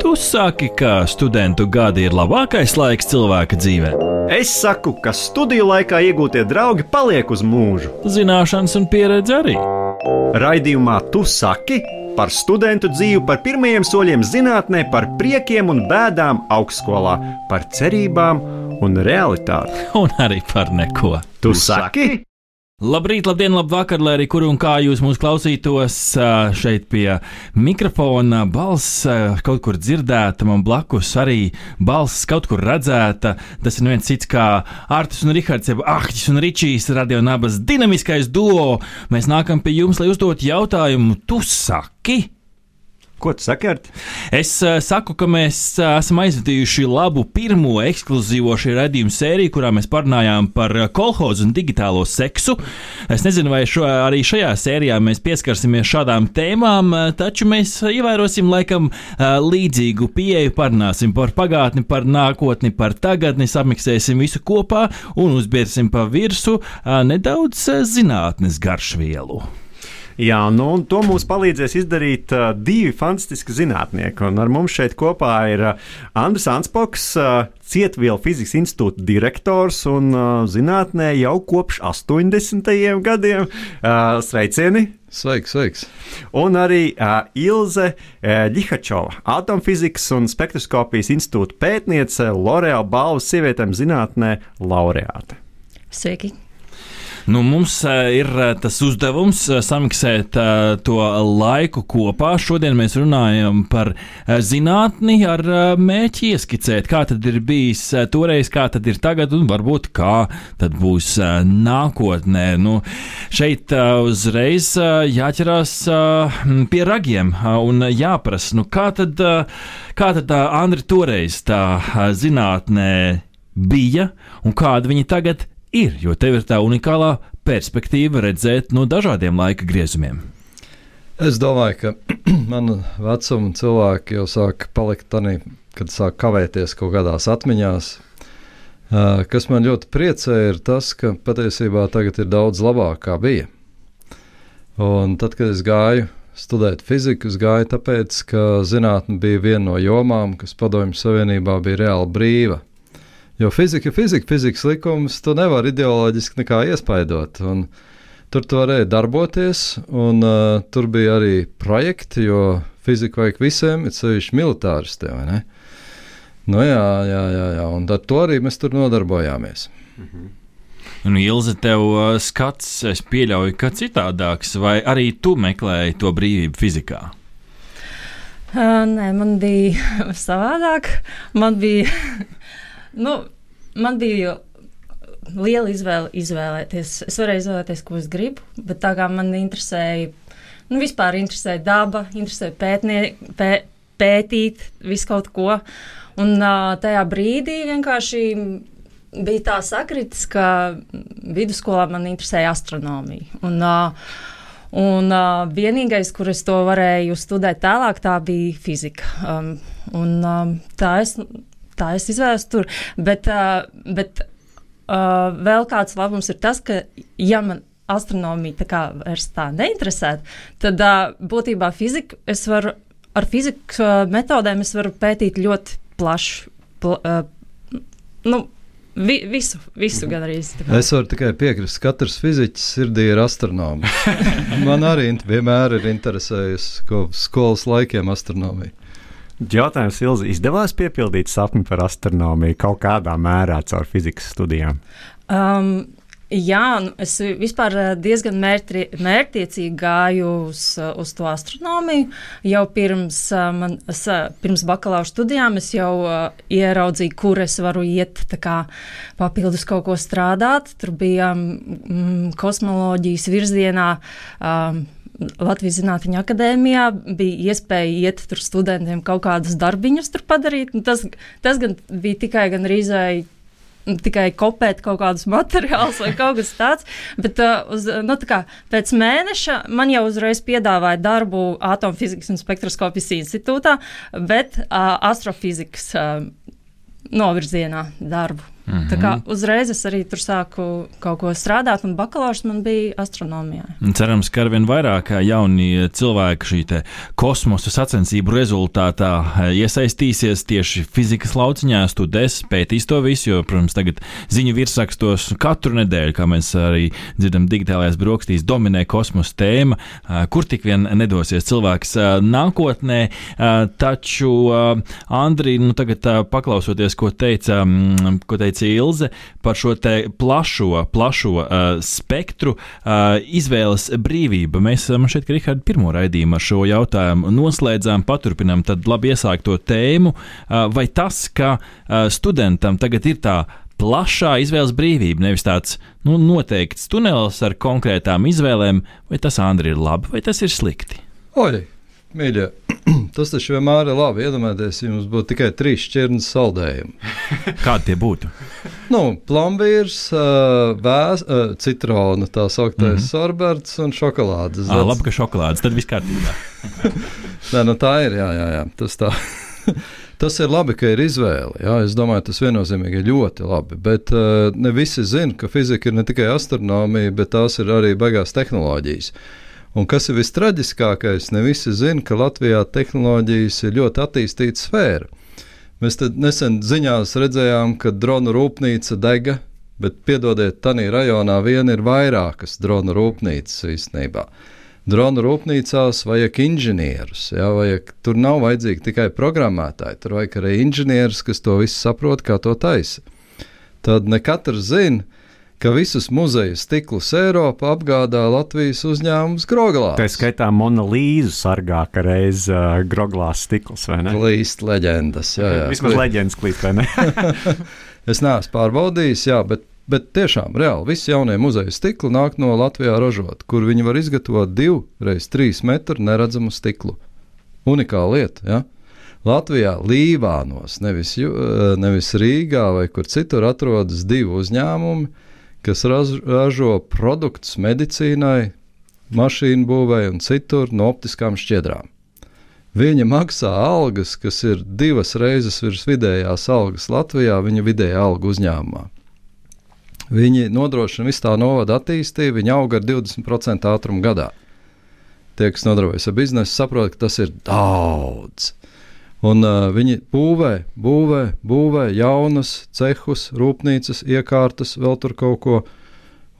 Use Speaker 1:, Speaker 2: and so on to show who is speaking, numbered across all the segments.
Speaker 1: Tu saki, ka studentu gadi ir labākais laiks cilvēka dzīvē.
Speaker 2: Es saku, ka studiju laikā iegūtie draugi paliek uz mūžu.
Speaker 1: Zināšanas un pieredze arī.
Speaker 2: Raidījumā Tu saki par studentu dzīvi, par pirmajiem soļiem zinātnē, par priekiem un bēdām augstskolā, par cerībām un realitāti.
Speaker 1: Un arī par neko.
Speaker 2: Tu saki?
Speaker 1: Labrīt, labdien, labvakar, lai arī kur un kā jūs mūs klausītos šeit pie mikrofona. Balss kaut kur dzirdēta, man blakus arī balss kaut kur redzēta. Tas ir neviens cits kā Artis un Rihards, jeb Ahtis un Ričijs, radio nabas dinamiskais duo. Mēs nākam pie jums, lai uzdot jautājumu, tu saki!
Speaker 2: Ko tu saki? Art?
Speaker 1: Es uh, saku, ka mēs uh, esam aizvadījuši labu pirmo ekskluzīvo šī raidījuma sēriju, kurā mēs parunājām par uh, kolhozu un digitālo seksu. Es nezinu, vai šo, arī šajā sērijā mēs pieskarsimies šādām tēmām, uh, taču mēs ievērosim laikam uh, līdzīgu pieeju. Parunāsim par pagātni, par nākotni, par tagadni, samiksēsim visu kopā un uzbērsim pa virsmu uh, nedaudz uh, zinātnes garšvielu.
Speaker 2: Jā, nu, un to mums palīdzēs izdarīt uh, divi fantastiski zinātnieki. Un ar mums šeit kopā ir uh, Andris Anspoks, uh, Cietvielu fizikas institūta direktors un uh, zinātnē jau kopš 80. gadiem. Uh, sveicieni!
Speaker 3: Sveiks, sveiks!
Speaker 2: Un arī uh, Ilze uh, Lihačova, atomfizikas un spektroskopijas institūta pētniece, L'Oreal balvas sievietēm zinātnē laureāte.
Speaker 4: Sveiki!
Speaker 1: Nu, mums uh, ir uh, tas uzdevums uh, samiksēt to laiku kopā. Šodien mēs runājam par zinātni ar mēķi ieskicēt, kā tad ir bijis toreiz, kā tad ir tagad un varbūt kā tad būs nākotnē. Nu, šeit uzreiz jāķerās pie ragiem un jāprasa, nu, kā tad, kā tad Andri toreiz tā zinātnē bija un kāda viņa tagad ir, jo tev ir tā unikālā perspektīva redzēt no dažādiem laika griezumiem.
Speaker 3: Es domāju, ka manu vecumu cilvēki jau sāk palikt tādā, kad sāk kavēties kaut kādās atmiņās. Kas man ļoti priecē, ir tas, ka patiesībā tagad ir daudz labāk kā bija. Un tad, kad es gāju studēt fiziku, es gāju tāpēc, ka zinātne bija viena no jomām, kas Padomju Savienībā bija reāli brīva. Jo fizika ir fizika, fizikas likums, tu nevari ideoloģiski nekā iespaidot. Un tur tu varēja darboties, un uh, tur bija arī projekti, jo fiziku vajag visiem, ir sevišķi militāristiem. Nu, jā, jā, jā, jā, un ar to arī mēs tur nodarbojāmies.
Speaker 1: Mhm. Un, Ilze, tev uh, skats, es pieļauju, ka citādāks, vai arī tu meklēji to brīvību fizikā?
Speaker 4: Uh, nē, man bija savādāk. Man bija Nu, man bija liela izvēle izvēlēties. Es varēju izvēlēties, ko es gribu, bet tā kā man interesēja, nu, vispār interesēja daba, interesēja pētnie, pē, pētīt visu kaut ko. Un uh, tajā brīdī vienkārši bija tā sakritis, ka vidusskolā man interesēja astronomija. Un, uh, Un uh, vienīgais, kur es to varēju studēt tālāk, tā bija fizika. Um, un, um, tā es tā es izvēlos tur. Bet, uh, bet uh, vēl kāds labums ir tas, ka, ja man astronomija tā kā vairs tā neinteresē, tad uh, būtībā fiziku es varu, ar fizikas uh, metodēm es varu pētīt ļoti plašu. Pl, uh, nu, Vi, visu, visu gan arī.
Speaker 3: Es varu tikai piekrist, ka katrs fiziķis sirdī ir astronoms. Man arī vienmēr ir interesējusi skolas laikiem astronomija.
Speaker 2: Jautājums, Ilzi, izdevās piepildīt sapni par astronomiju kaut kādā mērā caur fizikas studijām?
Speaker 4: Um, Jā, nu, es vispār eh, diezgan mērķi, mērķiecīgi gāju uz, uz to astronomiju. Jau pirms, eh, man, pirms bakalaura studijām es jau uh, ieraudzīju, kur es varu iet kā, papildus kaut ko strādāt. Tur bija mm, kosmoloģijas virzienā. Um, Latvijas Zinātņu akadēmijā bija iespēja iet tur studentiem kaut kādus darbiņus padarīt. Nu, tas, tas gan bija tikai gan rīzai. Tikai kopēt kaut kādus materiālus vai kaut kas tāds. Bet uh, uz, nu, kā, pēc mēneša man jau uzreiz piedāvāja darbu Atomfizikas un spektroskopijas institūtā, bet uh, astrofizikas uh, novirzienā darbu. Mm -hmm. Tā kā mhm. uzreiz es arī tur sāku kaut ko strādāt, un bakalaurs man bija astronomijā.
Speaker 1: Cerams, ka arvien vairāk jauni cilvēki šī kosmosa sacensību rezultātā iesaistīsies tieši fizikas lauciņā, studēs, pētīs to visu, jo, protams, tagad ziņu virsrakstos katru nedēļu, kā mēs arī dzirdam, digitālajās brokastīs dominē kosmosa tēma, kur tik vien nedosies cilvēks nākotnē. Taču, Andri, nu tagad paklausoties, ko teica, ko teica teica Ilze par šo plašo, plašo uh, spektru uh, izvēles brīvību. Mēs man šeit, ka Rihards, pirmo raidījumu ar šo jautājumu noslēdzām, paturpinām tad labi iesākto tēmu. Uh, vai tas, ka uh, studentam tagad ir tā plašā izvēles brīvība, nevis tāds nu, noteikts tunelis ar konkrētām izvēlēm, vai tas, Andri, ir labi vai tas ir slikti?
Speaker 3: Oļi, mīļie, tas taču vienmēr ir labi. Iedomājieties, ja jums būtu tikai trīs šķirnes saldējumi.
Speaker 1: Kādi tie būtu?
Speaker 3: nu, plambīrs, vēs, citrona, tā sauktais mm -hmm. sorberts un šokolādes.
Speaker 1: Ah, labi, ka šokolādes, tad viss kārtībā.
Speaker 3: Nē, nu tā ir, jā, jā, jā. Tas tā. Tas ir labi, ka ir izvēle. Jā, es domāju, tas viennozīmīgi ir ļoti labi. Bet uh, ne visi zina, ka fizika ir ne tikai astronomija, bet tās ir arī beigās tehnoloģijas. Uh, Un kas ir vistraģiskākais, ne visi zina, ka Latvijā tehnoloģijas ir ļoti attīstīta sfēra. Mēs nesen ziņās redzējām, ka dronu rūpnīca dega, bet piedodiet, tādā rajonā vien ir vairākas dronu rūpnīcas īstenībā. Dronu rūpnīcās vajag inženierus. Jā, vajag, tur nav vajadzīgi tikai programmētāji, tur vajag arī inženierus, kas to visu saprot, kā to taisa. Tad ne katrs zina, ka visus muzeju stiklus Eiropā apgādā Latvijas uzņēmums Groglās.
Speaker 2: Tā skaitā monolīzu sargā, ka reiz uh, Groglās stikls, vai ne?
Speaker 3: Klīst leģendas, jā, jā.
Speaker 2: Vismaz klīst. leģendas klīst, vai ne?
Speaker 3: es neesmu pārbaudījis, jā, bet, bet tiešām reāli visi jaunie muzeja stikli nāk no Latvijā ražot, kur viņi var izgatavot divu reiz trīs metru neredzamu stiklu. Unikāla lieta. Ja? Latvijā, Līvānos, nevis, nevis Rīgā vai kur citur atrodas divi uzņēmumi, kas ražo produktus medicīnai, mašīnu būvē un citur no optiskām šķiedrām. Viņa maksā algas, kas ir divas reizes virs vidējās algas Latvijā, viņa vidējā alga uzņēmumā. Viņi nodrošina visu tā novada attīstību, viņi aug ar 20% ātrumu gadā. Tie, kas nodarbojas ar biznesu, saprot, ka tas ir daudz. Un, uh, viņi būvē, būvē, būvē jaunas cehus, rūpnīcas, iekārtas, vēl tur kaut ko.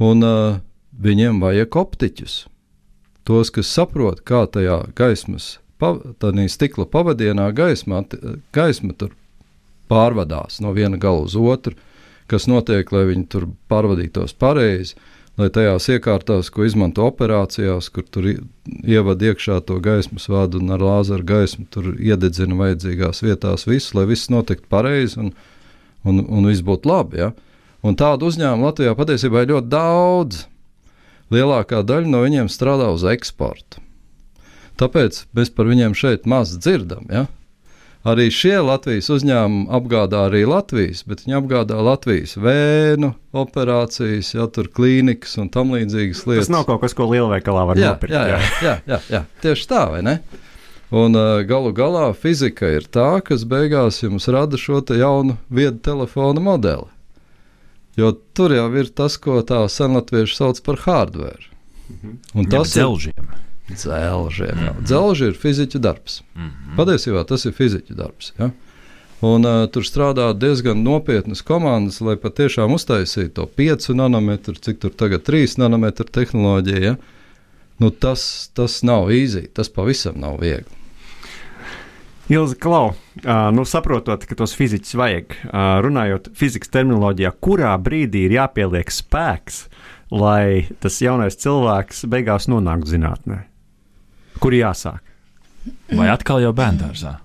Speaker 3: Un uh, viņiem vajag optiķus. Tos, kas saprot, kā tajā gaismas, tādā stikla pavadienā gaisma, gaisma tur pārvadās no viena gala uz otru, kas notiek, lai viņi tur pārvadītos pareizi lai tajās iekārtās, ko izmanto operācijās, kur tur ievada iekšā to gaismas vadu un ar lāzeru gaismu tur iededzina vajadzīgās vietās visu, lai viss notiktu pareizi un, un, un viss būtu labi. Ja? Un tādu uzņēmumu Latvijā patiesībā ir ļoti daudz. Lielākā daļa no viņiem strādā uz eksportu. Tāpēc mēs par viņiem šeit maz dzirdam. Ja? Arī šie Latvijas uzņēmumi apgādā arī Latvijas, bet viņi apgādā Latvijas vēnu operācijas, ja tur klīnikas un tam līdzīgas lietas.
Speaker 2: Tas nav kaut kas, ko lielveikalā var
Speaker 3: jā,
Speaker 2: nopirkt.
Speaker 3: Jā, jā, jā, jā, jā, tieši tā, vai ne? Un uh, galu galā fizika ir tā, kas beigās jums rada šo jaunu viedu telefonu modeli. Jo tur jau ir tas, ko tā senlatvieši sauc par hardware.
Speaker 1: Mhm. Un tas ir dzelžiem.
Speaker 3: Dzelžiem. Mm -hmm. Dzelži ir fiziķa darbs. Mm -hmm. Patiesībā tas ir fiziķa darbs. Ja? Un, uh, tur strādā diezgan nopietnas komandas, lai patiešām uztaisītu to 5 nanometru, cik tur tagad 3 nanometru tehnoloģija. Ja? Nu, tas, tas nav īsi, tas pavisam nav viegli.
Speaker 2: Ilza Klau, nu, saprotot, ka tos fiziķus vajag, runājot fizikas terminoloģijā, kurā brīdī ir jāpieliek spēks, lai tas jaunais cilvēks beigās nonāktu zinātnē? Kur jāsāk?
Speaker 1: Vai atkal jau bērngārzā?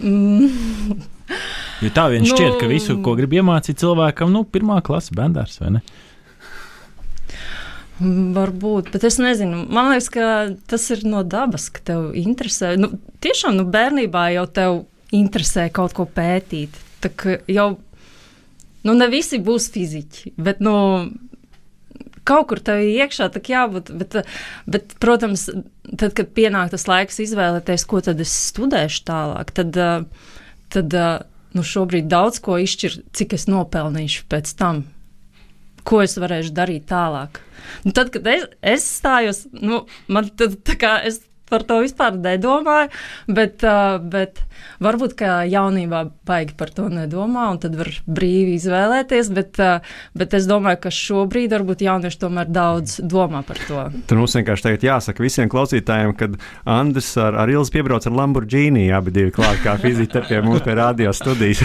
Speaker 1: Mm. Jo tā vien šķiet, ka visu, ko grib iemācīt cilvēkam, nu, pirmā klase bērngārs vai ne?
Speaker 4: Varbūt, bet es nezinu. Man liekas, ka tas ir no dabas, ka tev interesē. Nu, tiešām nu, bērnībā jau tev interesē kaut ko pētīt. Jau nu, ne visi būs fiziķi, bet nu, kaut kur tev iekšā tā jābūt. Bet, bet, protams, tad, kad pienāk tas laiks izvēlēties, ko tad es studēšu tālāk, tad, tad nu, šobrīd daudz ko izšķir, cik es nopelnīšu pēc tam, ko es varēšu darīt tālāk. Nu, tad, kad es, es stājos, nu, man tad, tā kā es par to vispār nedomāju, bet, uh, bet varbūt kā jaunībā baigi par to nedomā, un tad var brīvi izvēlēties, bet, uh, bet es domāju, ka šobrīd varbūt jaunieši tomēr daudz domā par to.
Speaker 2: Tur mums vienkārši tagad jāsaka visiem klausītājiem, kad Andris ar, ar Ilzi piebrauc ar Lamborghini, abi divi klāt kā fizika pie mums pie radio studijas.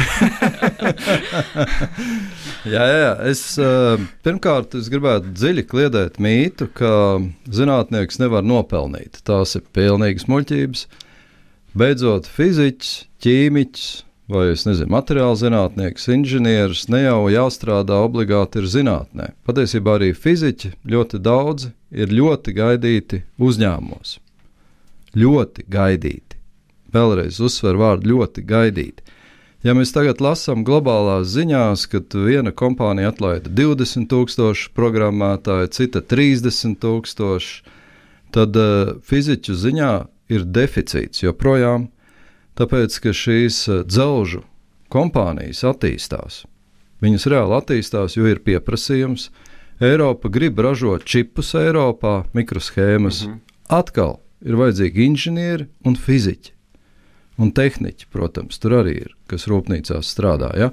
Speaker 3: jā, jā, jā, es uh, pirmkārt es gribētu dziļi kliedēt mītu, ka zinātnieks nevar nopelnīt. Tās ir pilnīgas muļķības. Beidzot, fiziķis, ķīmiķis vai nezinu, materiāla zinātnieks, inženieris ne jau jāstrādā obligāti ir zinātnē. Patiesībā arī fiziķi ļoti daudzi ir ļoti gaidīti uzņēmumos. Ļoti gaidīti. Vēlreiz uzsver vārdu ļoti gaidīti. Ja mēs tagad lasām globālās ziņās, ka viena kompānija atlaida 20,000 programmētāju, cita 30,000, tad uh, fiziķu ziņā ir deficīts joprojām, tāpēc ka šīs uh, dzelžu kompānijas attīstās. Viņas reāli attīstās, jo ir pieprasījums. Eiropa grib ražot čipus Eiropā, mikroshēmas. Mm -hmm. Atkal ir vajadzīgi inženieri un fiziķi. Un tehniķi, protams, tur arī ir, kas rūpnīcās strādā. Ja?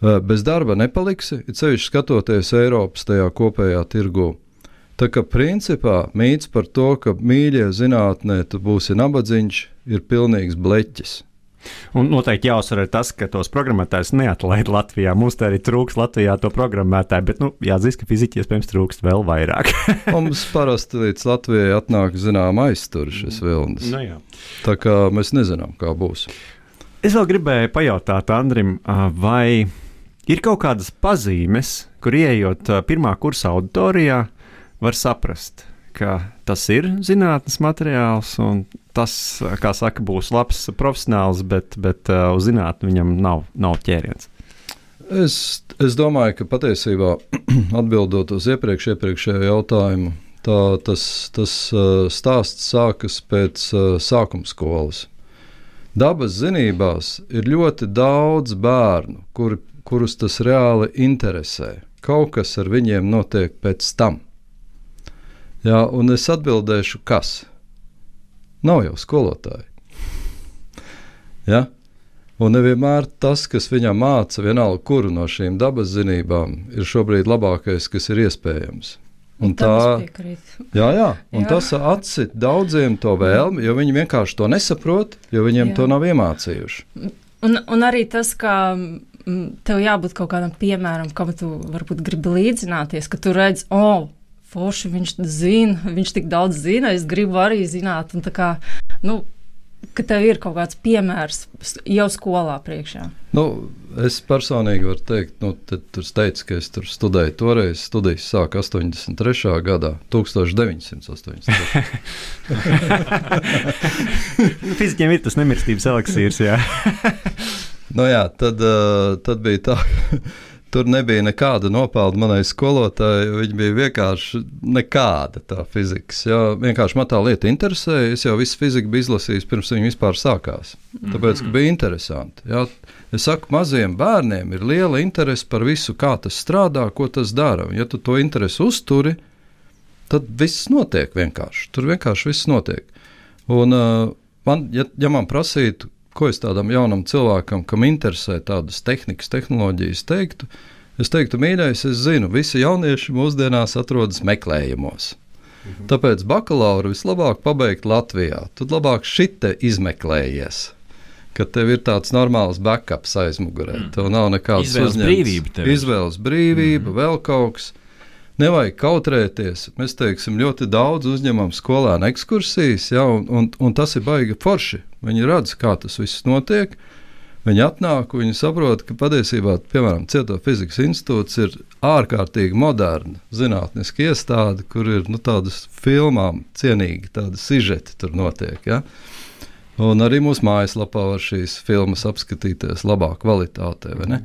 Speaker 3: Uh, bez darba nepaliksi, it sevišķi skatoties Eiropas tajā kopējā tirgū. Tā kā principā mīts par to, ka mīļie zinātnē tu būsi nabadzīgs, ir pilnīgs bleķis.
Speaker 2: Un noteikti jāuzsver tas, ka tos programmētājus neatlaid Latvijā. Mums te arī trūks Latvijā to programmētāju, bet nu, jāatzīst, ka fiziski iespējams trūkst vēl vairāk.
Speaker 3: Mums parasti līdz Latvijai atnāk zināma aiztur šis vilnis.
Speaker 2: Nu.
Speaker 3: Tā kā mēs nezinām, kā būs.
Speaker 2: Es vēl gribēju pajautāt Andrim, vai ir kaut kādas pazīmes, kur ieejot pirmā kursa auditorijā, var saprast, ka tas ir zinātnīs materiāls, un tas, kā saka, būs labs profesionāls, bet, bet uh, uz zinātnē viņam nav, nav ķēriens.
Speaker 3: Es, es domāju, ka patiesībā atbildot uz iepriekš, iepriekšējo jautājumu, tā, tas, tas uh, stāsts sākas pēc uh, sākuma skolas. Dabas zinībās ir ļoti daudz bērnu, kur, kurus tas reāli interesē. Kaut kas ar viņiem notiek pēc tam. Jā, un es atbildēšu, kas? Nav jau skolotāji. Ja? Un nevienmēr tas, kas viņam māca, vienalga kuru no šīm dabas zinībām, ir šobrīd labākais, kas ir iespējams. Un tā, jā, jā, un jā. tas atcīt daudziem to vēlmi, jo viņi vienkārši to nesaprot, jo viņiem jā. to nav iemācījuši.
Speaker 4: Un, un arī tas, ka tev jābūt kaut kādam piemēram, kam tu varbūt gribi līdzināties, ka tu redz, oh, forši viņš zina, viņš tik daudz zina, es gribu arī zināt. Un tā kā, nu, ka tev ir kaut kāds piemērs jau skolā priekšā.
Speaker 3: Nu, es personīgi varu teikt, nu, tur teicu, ka es tur studēju toreiz. Studijas sāka 83. gadā, 1983.
Speaker 2: Fizikiem ir tas nemirstības eliksīrs. Jā.
Speaker 3: nu, jā, tad, uh, tad bija tā. Tur nebija nekāda nopelna manai skolotājai. Viņa bija vienkārši nekāda tā fizikas. Jā, vienkārši man tā lieta interesēja. Es jau visu fiziku biju izlasījis pirms viņa vispār sākās. Tāpēc bija interesanti. Jā. Es saku, maziem bērniem ir liela interese par visu, kā tas strādā, ko tas dara. Ja tu to interesi uzturi, tad viss notiek vienkārši. Tur vienkārši viss notiek. Un, uh, man, ja, ja man prasītu, ko es tādam jaunam cilvēkam, kam interesē tādas tehnikas, tehnoloģijas, teiktu? Es teiktu, mīļais, es zinu, visi jaunieši mūsdienās atrodas meklējumos. Mhm. Tāpēc bakalauru vislabāk pabeigt Latvijā. Tad labāk šite izmeklējies. Kad tev ir tāds normāls backups aizmugurē, mm. tev nav nekādas
Speaker 1: izvēles brīvība.
Speaker 3: Izvēles brīvība, mm. vēl kaut kas. Nevajag kautrēties. Mēs teiksim, ļoti daudz uzņemam skolēnu ekskursijas, ja, un, un, un tas ir baigi forši. Viņi redz, kā tas viss notiek. Viņi atnāk, viņi saprot, ka patiesībā, piemēram, Cieto fizikas institūts ir ārkārtīgi moderna zinātniska iestāde, kur ir nu, tādas filmām cienīgi tādi sižeti tur notiek. Ja? Un arī mūsu mājaslapā var šīs filmas apskatīties labā kvalitātē. Mm.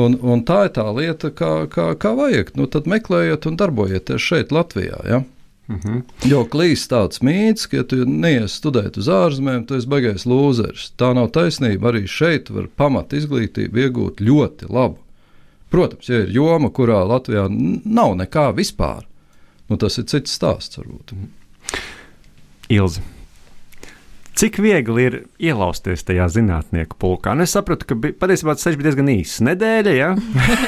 Speaker 3: Un, un tā ir tā lieta, kā, kā, kā vajag. Nu, tad meklējiet un darbojieties šeit, Latvijā. Ja? -hmm. Jo klīst tāds mīts, ka, ja tu neies studēt uz ārzemēm, tu esi baigais lūzers. Tā nav taisnība. Arī šeit var pamat izglītību iegūt ļoti labu. Protams, ja ir joma, kurā Latvijā nav nekā vispār, nu, tas ir cits stāsts varbūt.
Speaker 2: Ilzi. Cik viegli ir ielausties tajā zinātnieku pulkā? Nu, es sapratu, ka bija, patiesībā tas bija diezgan īss nedēļa. Ja?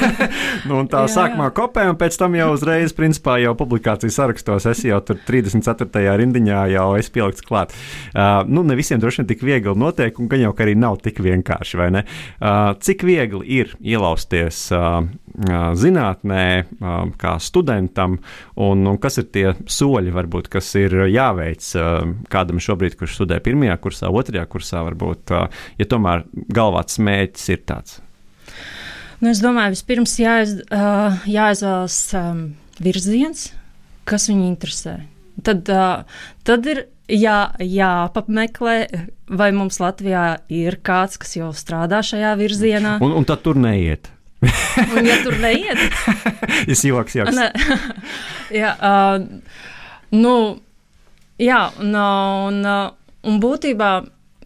Speaker 2: nu, tā jā, sākumā jā. kopē, un pēc tam jau uzreiz, principā, jau publikācijas sarakstos es jau tur 34. rindiņā jau esmu pielikts klāt. Uh, nu, ne visiem droši vien tik viegli notiek, un gan jau arī nav tik vienkārši, vai ne? Uh, cik viegli ir ielausties uh, zinātnē, uh, kā studentam, un, un kas ir tie soļi, varbūt, kas ir jāveic uh, kādam šobrīd, kurš studē pirmā pirmajā kursā, otrajā kursā varbūt, ja tomēr galvāts mērķis ir tāds?
Speaker 4: Nu, es domāju, vispirms jāiz, jāizvēlas virziens, kas viņu interesē. Tad, tad ir jā, jāpameklē, vai mums Latvijā ir kāds, kas jau strādā šajā virzienā.
Speaker 2: Un, un tad tur neiet.
Speaker 4: un, ja tur neiet,
Speaker 2: tas ir joks. joks.
Speaker 4: Ne, jā, uh, nu, jā, un, un, Un būtībā,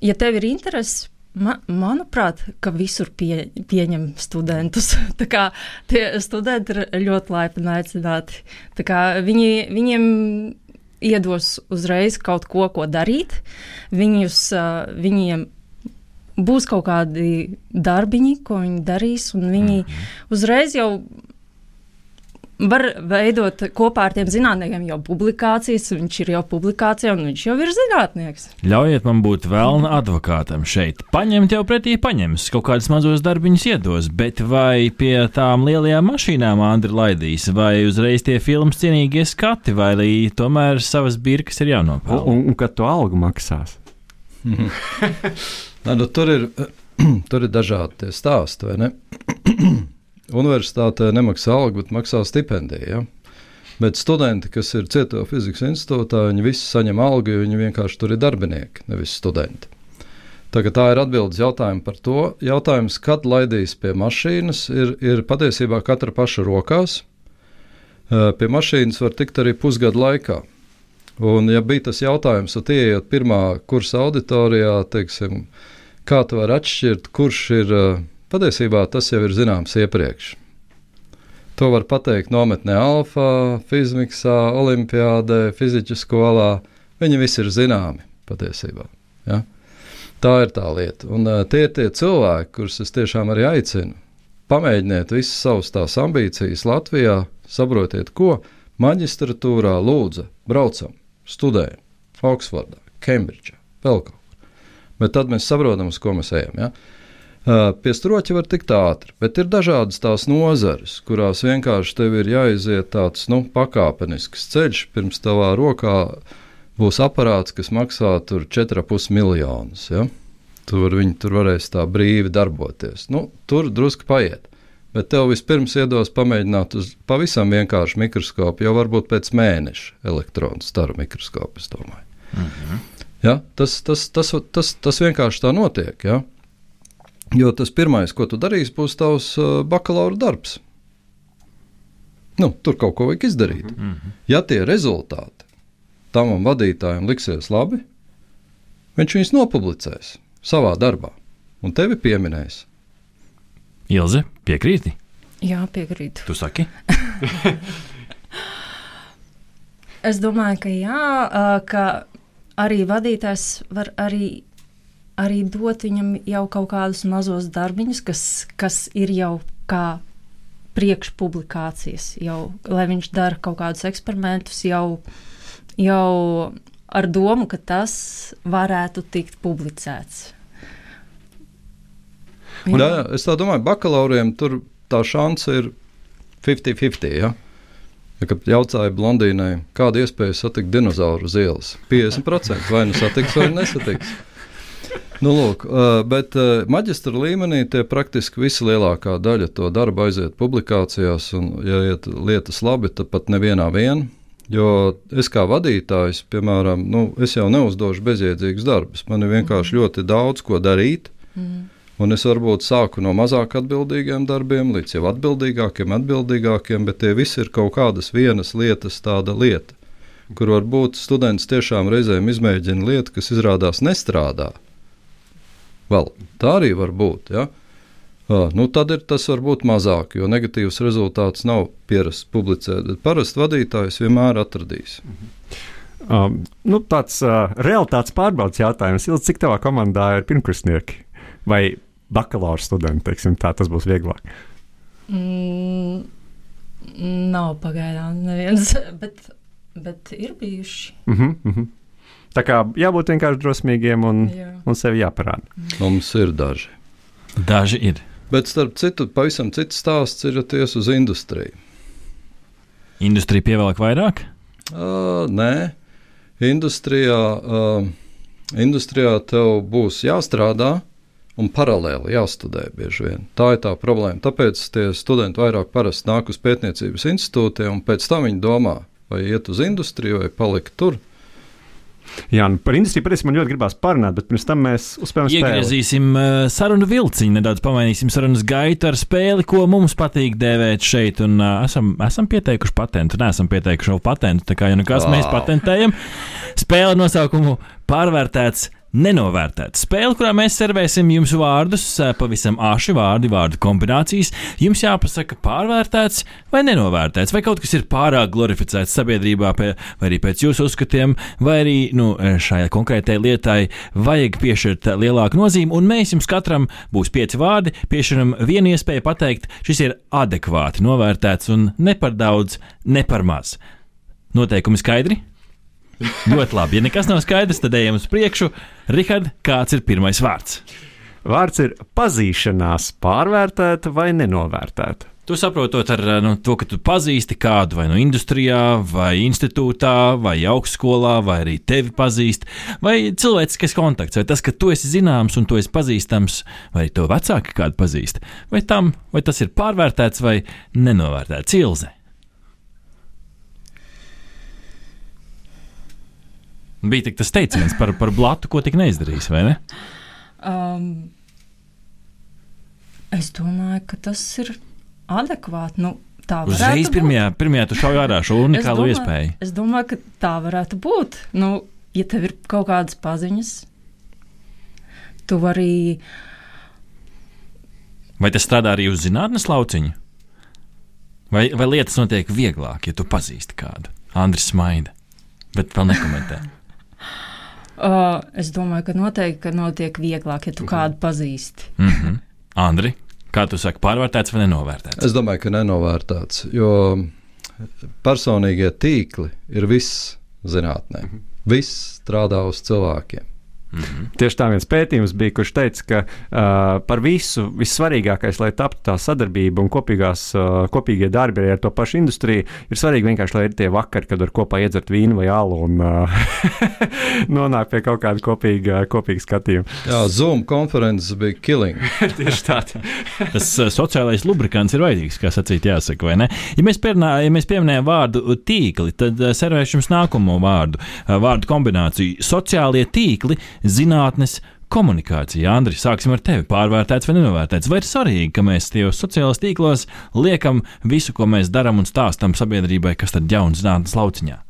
Speaker 4: ja tev ir interese, man, manuprāt, ka visur pie, pieņem studentus. tie studenti ir ļoti laipni aicināti. Viņi, viņiem iedos uzreiz kaut ko, ko darīt. Viņus, viņiem būs kaut kādi darbiņi, ko viņi darīs, un viņi mhm. uzreiz jau var veidot kopā ar tiem zinātniekiem jau publikācijas. Viņš ir jau publikācijā, un viņš jau ir zinātnieks.
Speaker 1: Ļaujiet man būt vēlna advokātam šeit. Paņemt jau pretī paņems, kaut kādus mazos darbiņus iedos, bet vai pie tām lielajām mašīnām Andri laidīs, vai uzreiz tie filmas cienīgie skati, vai arī tomēr savas birkas ir jānopelna?
Speaker 2: Un, un, un kad to algu maksās?
Speaker 3: Nā, nu, tur, ir, tur ir dažādi stāsti, vai ne? Universitātē nemaksā algu, bet maksā stipendiju. Ja? Bet studenti, kas ir Cieto fizikas institūtā, viņi visi saņem algu, jo viņi vienkārši tur ir darbinieki, nevis studenti. Tagad tā ir atbildes jautājums par to. Jautājums, kad laidīs pie mašīnas, ir, ir patiesībā katra paša rokās. Pie mašīnas var tikt arī pusgadu laikā. Un, ja bija tas jautājums, tad ienākot pirmā kursa auditorijā, teiksim, kā tu vari atšķirt, kurš ir Patiesībā tas jau ir zināms iepriekš. To var pateikt nometnē Alfa, Fizmiksā, Olimpiādē, Fiziķu skolā. Viņi visi ir zināmi patiesībā. Ja? Tā ir tā lieta. Un uh, tie ir tie cilvēki, kurus es tiešām arī aicinu. Pamēģiniet visas savas tās ambīcijas Latvijā, saprotiet, ko maģistratūrā lūdza, braucam, studējam, Oksfordā, Kembridžā, vēl kaut kur. Bet tad mēs saprotam, uz ko mēs ejam. Ja? Pie stroķa var tikt ātri, bet ir dažādas tās nozares, kurās vienkārši tev ir jāiziet tāds nu, pakāpenisks ceļš, pirms tavā rokā būs aparāts, kas maksā 4,5 miljonus. Ja? Tur viņi tur varēs tā brīvi darboties. Nu, tur drusku paiet. Bet tev vispirms iedos pamēģināt uz pavisam vienkāršu mikroskopu, jau varbūt pēc mēneša elektronu staru mikroskopu. -hmm. ja? tas, tas, tas, tas, tas vienkārši tā notiek. Ja? Jo tas pirmais, ko tu darīsi, būs tavs uh, bakalaura darbs. Nu, tur kaut ko vajag izdarīt. Mm -hmm. Ja tie rezultāti tam vadītājam liksies labi, viņš viņus nopublicēs savā darbā un tevi pieminēs.
Speaker 1: Ilze, piekrīti?
Speaker 4: Jā, piekrītu.
Speaker 1: Tu saki?
Speaker 4: es domāju, ka jā, uh, ka arī vadītājs var arī arī dot viņam jau kaut kādus mazus darbiņus, kas, kas ir jau kā priekšpublikācijas, jau, lai viņš dara kaut kādus eksperimentus, jau, jau ar domu, ka tas varētu tikt publicēts.
Speaker 3: Jā, jā, es tā domāju, bakalauriem tur tā šance ir 50-50. Ja? Ja, kad jautāja blondīnai, kāda iespēja satikt dinozauru uz ielas, 50% vai nu satiks vai nesatiks. Nu, lūk, bet maģistra līmenī tie praktiski visa lielākā daļa to darba aiziet publikācijās, un, ja iet lietas labi, tad pat nevienā vien. Jo es kā vadītājs, piemēram, nu, es jau neuzdošu bezjēdzīgus darbus. Man ir vienkārši mm. ļoti daudz ko darīt. Mm. Un es varbūt sāku no mazāk atbildīgiem darbiem līdz jau atbildīgākiem, atbildīgākiem, bet tie visi ir kaut kādas vienas lietas, tāda lieta, kur varbūt students tiešām reizēm izmēģina lietu, kas izrādās nestrādā. Vēl tā arī var būt. Ja? Uh, nu, tad ir tas var būt mazāk, jo negatīvs rezultāts nav pierasts publicēt. Parasti vadītājs vienmēr atradīs.
Speaker 2: Um, nu, tāds uh, realitātes pārbaudas jautājums. Ilz, cik tavā komandā ir pirmkursnieki vai bakalaura studenti? Teiksim, tā tas būs vieglāk.
Speaker 4: Mm, nav pagaidām neviens, bet, bet ir bijuši.
Speaker 2: Uh -huh, uh -huh. Tā kā jābūt vienkārši drosmīgiem un,
Speaker 4: Jā.
Speaker 2: un sevi jāparāda.
Speaker 3: Mums ir daži.
Speaker 1: Daži ir.
Speaker 3: Bet starp citu, pavisam cits stāsts ir ties uz industriju.
Speaker 1: Industrija pievelk vairāk.
Speaker 3: Uh, nē, industrijā, uh, industrijā tev būs jāstrādā un paralēli jāstudē bieži vien. Tā ir tā problēma. Tāpēc tie studenti vairāk parasti nāk uz pētniecības institūtiem un pēc tam viņi domā, vai iet uz industriju vai palikt tur.
Speaker 2: Jā, nu, par industriju patiesībā man ļoti gribās parunāt, bet pirms tam mēs uzspēlējam spēli.
Speaker 1: Iegriezīsim uh, sarunu vilciņu, nedaudz pamainīsim sarunas gaitu ar spēli, ko mums patīk dēvēt šeit. Un, uh, esam, esam pieteikuši patentu, neesam pieteikuši vēl patentu. Tā kā jau nekas wow. mēs
Speaker 3: Vau.
Speaker 1: patentējam. Spēle nosaukumu pārvērtēts. Nenovērtēta spēle, kurā mēs servēsim jums vārdus, pavisam āši vārdi, vārdu kombinācijas. Jums jāpasaka, pārvērtēts vai nenovērtēts, vai kaut kas ir pārāk glorificēts sabiedrībā, pie, vai arī pēc jūsu uzskatiem, vai arī nu, šai konkrētai lietai vajag piešķirt lielāku nozīmi. Un mēs jums katram būs pieci vārdi, piešķiram vienu iespēju pateikt, šis ir adekvāti novērtēts un ne par daudz, ne par maz. Noteikumi skaidri? Ļoti labi. Ja nekas nav skaidrs, tad ejam uz priekšu. Rihard, kāds ir pirmais vārds?
Speaker 2: Vārds ir pazīšanās, pārvērtēta vai nenovērtēta.
Speaker 1: Tu saprotot ar nu, to, ka tu pazīsti kādu vai no industrijā, vai institūtā, vai augstskolā, vai arī tevi pazīst, vai cilvēciskais kontakts, vai tas, ka tu esi zināms un tu esi pazīstams, vai to vecāki kādu pazīst, vai, tam, vai tas ir pārvērtēts vai nenovērtēts ilze. Bija tik tas teiciens par, par blatu, ko tik neizdarījis, vai ne?
Speaker 4: Um, es domāju, ka tas ir adekvāti. Nu, tā
Speaker 1: Uzreiz pirmajā, pirmajā tu šauj ārā šo
Speaker 4: Es
Speaker 1: unikālu
Speaker 4: domāju-
Speaker 1: iespēju.
Speaker 4: Es domāju, ka tā varētu būt. Nu, ja tev ir kaut kādas paziņas, tu vari.
Speaker 1: Vai tas strādā arī uz zinātnes lauciņu? Vai, vai lietas notiek vieglāk, ja tu pazīsti kādu? Andris smaida, bet vēl nekomentē.
Speaker 4: Uh, es domāju, ka noteikti ka notiek vieglāk, ja tu kādu pazīsti.
Speaker 1: Mm -hmm. Andri, kā tu saki, pārvērtēts vai nenovērtēts?
Speaker 3: Es domāju, ka nenovērtēts, jo personīgie tīkli ir viss zinātnē. Viss strādā uz cilvēkiem.
Speaker 2: Tieši tā viens pētījums bija, kurš teica, ka uh, par visu vissvarīgākais, lai taptu tā sadarbība un kopīgās, uh, kopīgie darbi arī ar to pašu industriju, ir svarīgi vienkārši, lai ir tie vakari, kad var kopā iedzert vīnu vai alu un uh, nonākt pie kaut kāda kopīga, kopīga skatījuma.
Speaker 3: Jā, Zoom konferences bija killing.
Speaker 2: Tieši tā.
Speaker 1: Tas uh, sociālais lubrikants ir vajadzīgs, kā sacīt, jāsaka, vai ne? Ja mēs, pierunā, ja mēs pieminējam vārdu tīkli, tad uh, servēšu jums nākamo vārdu, uh, vārdu kombināciju. Sociālie tīkli, zinātnes. Komunikācija, Andri, sāksim ar tevi. Pārvērtēts vai nenovērtēts? Vai ir svarīgi, ka mēs tajos sociālajos tīklos liekam visu, ko mēs darām un stāstām sabiedrībai, kas tad jauns zinātnes lauciņā?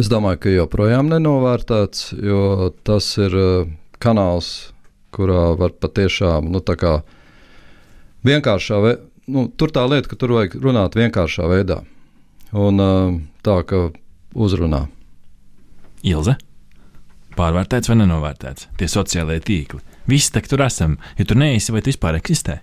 Speaker 3: Es domāju, ka joprojām nenovērtēts, jo tas ir uh, kanāls, kurā var patiešām nu, tā kā vienkāršā veidā. Nu, tur tā lieta, ka tur vajag runāt vienkāršā veidā. Un uh, tā, ka uzrunā.
Speaker 1: Ilze? Pārvērtēts vai nenovērtēts? Tie sociālie tīkli. Visi tak tur esam. Ja tu neesi, vai tu vispār eksistē?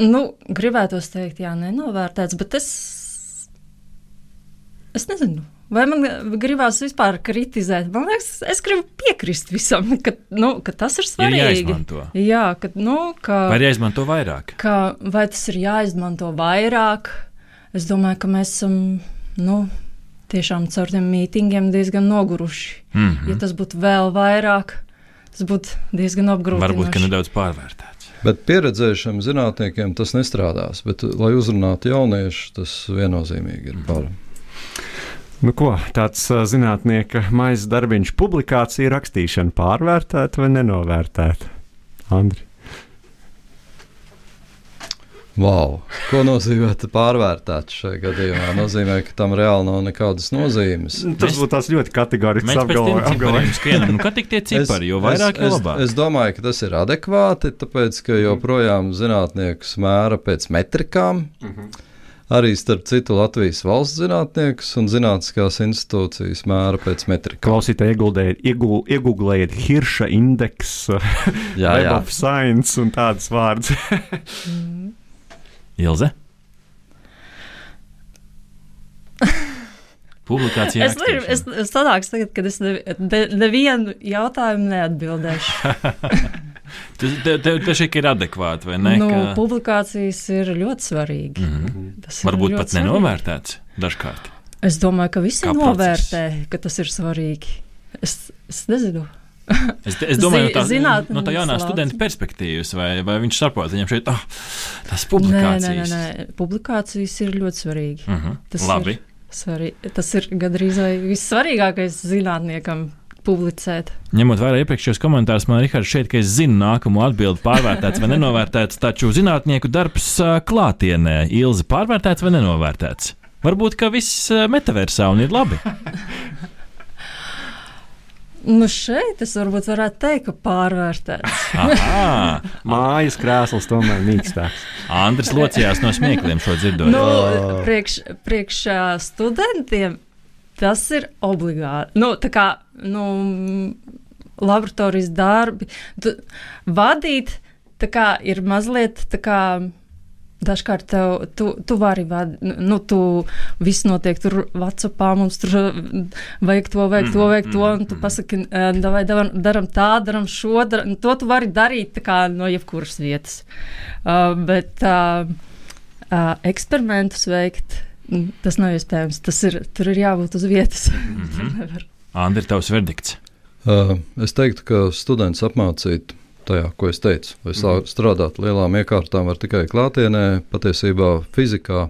Speaker 4: Nu, gribētos teikt, jā, nenovērtēts, bet es. Es nezinu. Vai man gribās vispār kritizēt? Man liekas, es gribu piekrist visam, ka, nu, ka tas ir
Speaker 1: Ir
Speaker 4: svarīgi.
Speaker 1: jāizmanto.
Speaker 4: Jā, ka, nu, ka,
Speaker 1: Vai ir jāizmanto vairāk?
Speaker 4: ka, vai tas ir jāizmanto vairāk? Es domāju, ka mēs esam nu, tiešām caur tiem mītingiem diezgan noguruši.
Speaker 1: Mm
Speaker 4: Ja
Speaker 1: -hmm.
Speaker 4: tas būtu vēl vairāk, tas būtu diezgan apgrūtinoši.
Speaker 1: Varbūt, ka nedaudz pārvērtēts.
Speaker 3: Bet pieredzējušiem zinātniekiem tas nestrādās. Bet, lai uzrunātu jauniešus, tas viennozīmīgi ir par.
Speaker 2: Nu, ko, tāds zinātnieka maizes darbiņš, publikācija rakstīšana pārvērtēta vai nenovērtēta? Andri.
Speaker 3: Wow. Ko nozīmē pārvērtēt šajā gadījumā? Nozīmē, ka tam reāli nav nekādas nozīmes.
Speaker 2: Nu, Tas būtu tāds ļoti kategorisks
Speaker 1: apgalvojums. Nu, kā tik tie cipari, jo vairāk,
Speaker 3: es,
Speaker 1: jo labāk.
Speaker 3: Es, es domāju, ka tas ir adekvāti, tāpēc, ka joprojām zinātniekus mēra pēc metrikām. Mm -hmm. Arī starp citu Latvijas valsts zinātniekus un zinātniskās institūcijas mēra pēc metrika.
Speaker 2: Klausītāji, iegūlējiet, Hirša indeksu, Web of Science un tādas vārdas.
Speaker 1: Ilze? Publikācijā.
Speaker 4: Es, nevaru, es, es sanāks tagad, kad es nevienu ne, jautājumu neatbildēšu.
Speaker 1: Tas te, te, te šī ir adekvāti, vai ne?
Speaker 4: Nu, ka... Publikācijas ir ļoti svarīgi. Mm -hmm.
Speaker 1: Tas Varbūt pat svarīgi. nenovērtēts dažkārt.
Speaker 4: Es domāju, ka visi Kā novērtē, process. ka tas ir svarīgi. Es, es nezinu.
Speaker 1: Es, es domāju, no tā, no tā jaunā studenta perspektīvas, vai, vai viņš saprot, viņam šeit oh, tas publikācijas.
Speaker 4: Nē, nē, nē, publikācijas ir ļoti svarīgi. Uh
Speaker 1: mhm. -huh. Tas Labi. Ir
Speaker 4: svarīgi. Tas ir gandrīz vissvarīgākais zinātniekam publicēt.
Speaker 1: Ņemot vērā iepriekšējos komentārus, man Rihards šeit, ka es zinu nākamo atbildi pārvērtēts vai nenovērtēts, taču zinātnieku darbs klātienē Ilzi pārvērtēts vai nenovērtēts. Varbūt, ka viss metaversā un ir labi.
Speaker 4: Nu šeit es varbūt varētu teikt, ka pārvērtēts.
Speaker 2: Mājas krēsls tomēr mīkstāks.
Speaker 1: Andris locījās no smiekliem šo dzirdot.
Speaker 4: Nu, priekš, priekš studentiem tas ir obligāti. Nu, tā kā nu, laboratorijas darbi, tu, vadīt kā, ir mazliet tā kā. Dažkārt tev, tu, tu vari vadīt, nu, tu viss notiek tur, Vācijā mums tur vajag to, vajag to, vajag to, un tu mm-hmm. pasaki, vai darām tā, darām šo, daram, to tu vari darīt kā, no jebkuras vietas. Uh, bet uh, uh, eksperimentus veikt Tas nav iespējams. Tas ir, tur ir jābūt uz vietas. Mm
Speaker 1: -hmm. Andri, tavs verdikts?
Speaker 3: Uh, es teiktu, ka students apmācīt tajā, ko es teicu. Vai mm -hmm. strādāt lielām iekārtām var tikai klātienē, patiesībā fizikā,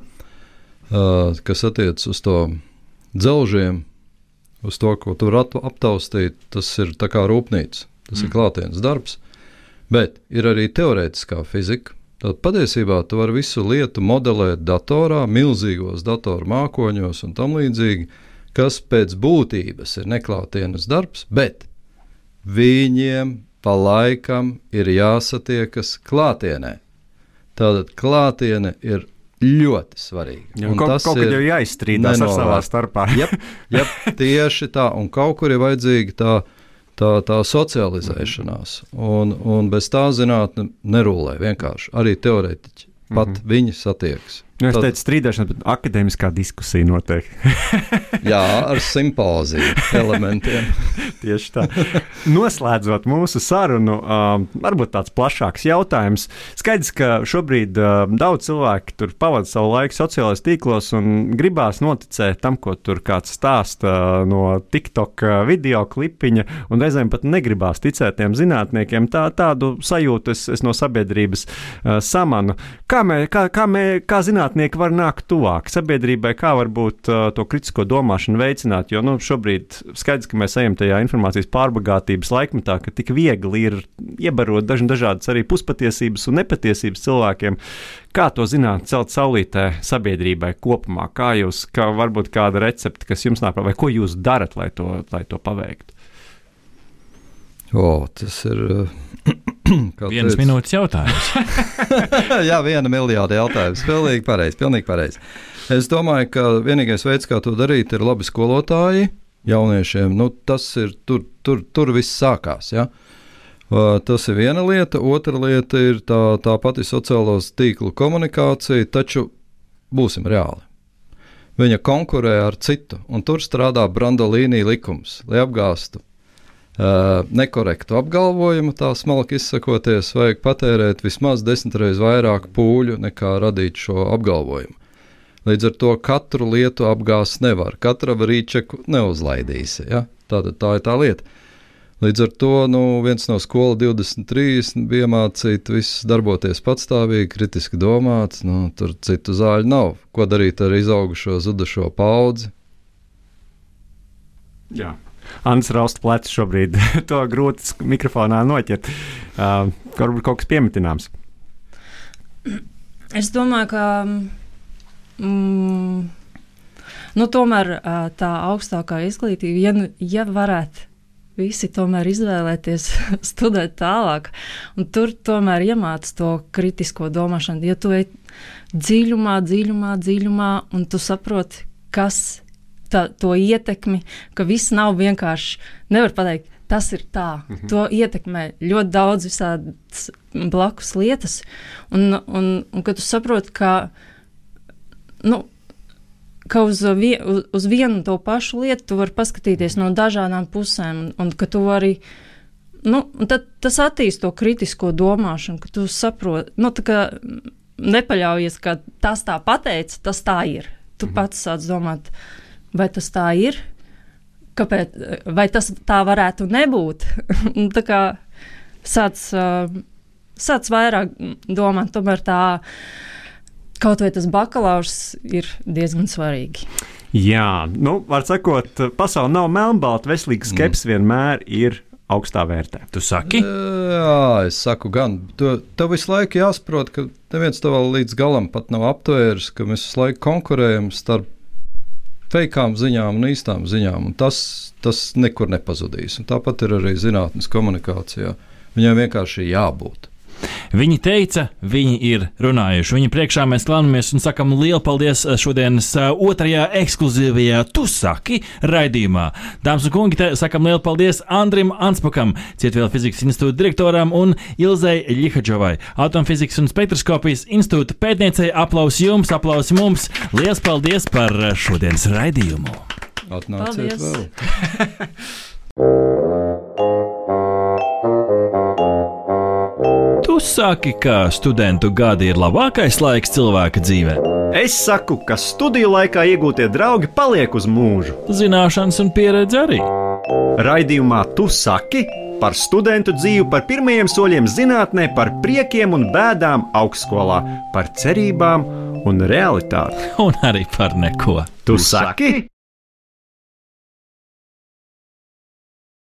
Speaker 3: uh, kas attiecas uz to dzelžiem, uz to, ko tur aptaustīt, tas ir kā rūpnīca. Tas mm. ir klātienes darbs. Bet ir arī teorētiskā fizika, Tad patiesībā tu vari visu lietu modelēt datorā, milzīgos datoru mākoņos un tam līdzīgi, kas pēc būtības ir neklātienes darbs, bet viņiem pa laikam ir jāsatiekas klātienē. Tātad klātiene ir ļoti svarīga.
Speaker 2: Ja, kaut, tas kaut ir jāizstrīdās ar savā starpā.
Speaker 3: jā, tieši tā, un kaut kur ir vajadzīga tā tā, tā socializēšanās. Un, un bez tā zinātne nerūlē vienkārši. Arī teorētiķi pat mm -hmm. viņi satiekas.
Speaker 2: Nu, es Tad... teicu, strīdēšana, bet akadēmiskā diskusija notiek.
Speaker 3: Jā, ar simpāziju elementiem.
Speaker 2: Tieši tā. Noslēdzot mūsu sarunu, um, varbūt tāds plašāks jautājums. Skaidrs, ka šobrīd um, daudz cilvēku tur pavada savu laiku sociālajos tīklos un gribās noticēt tam, ko tur kāds stāsta uh, no TikTok uh, video klipiņa, un reizēm pat negribās ticēt tiem zinātniekiem. Tā, tādu sajūtu es, es no sabiedrības uh, samanu. Kā, mē, kā, kā, mē, kā zināt, zinātnieki var nākt tuvāk sabiedrībai, kā varbūt uh, to kritisko domāšanu veicināt. Jo nu, šobrīd skaidrs, ka mēs ejam tajā informācijas pārbagātības laikmetā, ka tik viegli ir iebarot daž dažādas arī puspatiesības un nepatiesības cilvēkiem. Kā to zināt, celt saulītē sabiedrībai kopumā? Kā jūs, kā varbūt kāda recepte, kas jums nāk, vai ko jūs darat, lai to, lai to paveiktu?
Speaker 3: O, tas ir.
Speaker 1: Vienas teic... minūtes jautājums.
Speaker 3: Jā, viena miljarda jautājums. Pilnīgi pareizi. Pilnīgi pareizi. Es domāju, ka vienīgais veids, kā to darīt, ir labi skolotāji jauniešiem. Nu, tas ir tur, tur, tur viss sākās. Ja? Tas ir viena lieta. Otra lieta ir tā, tā pati sociālos tīklu komunikācija, taču būsim reāli. Viņa konkurē ar citu, un tur strādā Brandolīnija likums, lai apgāstu nekorektu apgalvojumu, tā smalki izsakoties, vajag patērēt vismaz desmit reizes vairāk pūļu nekā radīt šo apgalvojumu. Līdz ar to katru lietu apgāzt nevar, katra rīčeku neuzlaidīsi. Ja? Tātad tā ir tā lieta. Līdz ar to nu, viens no skolas 23 bija mācīts, viss darboties patstāvīgi, kritiski domāts. Nu, tur citu zāļu nav. Ko darīt ar izaugušo, zudušo paudzi?
Speaker 2: Jā, Ants Rausta plecs šobrīd to grūti mikrofonā noķert. Uh, varbūt kaut kas piemetināms.
Speaker 4: Es domāju, ka mm, nu, tomēr tā augstākā izglītība, ja, nu, ja varētu visi tomēr izvēlēties studēt tālāk, un tur tomēr iemācīt to kritisko domāšanu. Ja tu ej dziļumā, dziļumā, dziļumā, un tu saproti, kas tā, to ietekmi, ka viss nav vienkārši, nevar pateikt, tas ir tā. Mm -hmm. To ietekmē ļoti daudz visādas blakus lietas, un, un, un kad tu saproti, ka, nu, ka uz, vie, uz, uz vienu to pašu lietu tu vari paskatīties no dažādām pusēm, un, un ka tu vari. Nu, tad, tas attīstīja to kritisko domāšanu, ka tu saproti, nu, ka nepaļaujies, ka tas tā pateica, tas tā ir. Tu mm -hmm. pats sāc domāt, vai tas tā ir, kāpēc, vai tas tā varētu nebūt. tā kā sāc, sāc vairāk domāt, tomēr tā kaut vai tas bakalaurs ir diezgan svarīgi.
Speaker 2: Jā, nu, var sakot, pasaule nav melnbalta, veselīga skepse mm. vienmēr ir augstā vērtē.
Speaker 1: Tu saki?
Speaker 3: Jā, es saku, gan. Tev visu laiku jāsaprot, ka neviens to vēl līdz galam pat nav aptvērs, ka mēs visu laiku konkurējam starp fejkām ziņām un īstām ziņām. Un tas, tas nekur nepazudīs. Un tāpat ir arī zinātnīs komunikācijā. Viņai vienkārši jābūt.
Speaker 1: Viņi teica, viņi ir runājuši. Viņa priekšā mēs klānamies un sakam lielu paldies šodienas otrajā ekskluzīvajā Tu saki raidījumā. Dāmas un kungi, sakam lielu paldies Andrim Anspakam, Cietvielu fizikas institūta direktoram un Ilzai Ļihadžovai, Atomfizikas un spektroskopijas institūta pētniecei. Aplaus jums, aplaus mums! Liels paldies par šodienas raidījumu!
Speaker 3: Atnāciet paldies. vēl!
Speaker 1: saki, ka studentu gadi ir labākais laiks cilvēka dzīvē?
Speaker 2: Es saku, ka studiju laikā iegūtie draugi paliek uz mūžu.
Speaker 1: Zināšanas un pieredze arī.
Speaker 2: Raidījumā Tu saki par studentu dzīvi, par pirmajiem soļiem zinātnē, par priekiem un bēdām augstskolā, par cerībām un realitāti.
Speaker 1: Un arī par neko.
Speaker 2: Tu saki?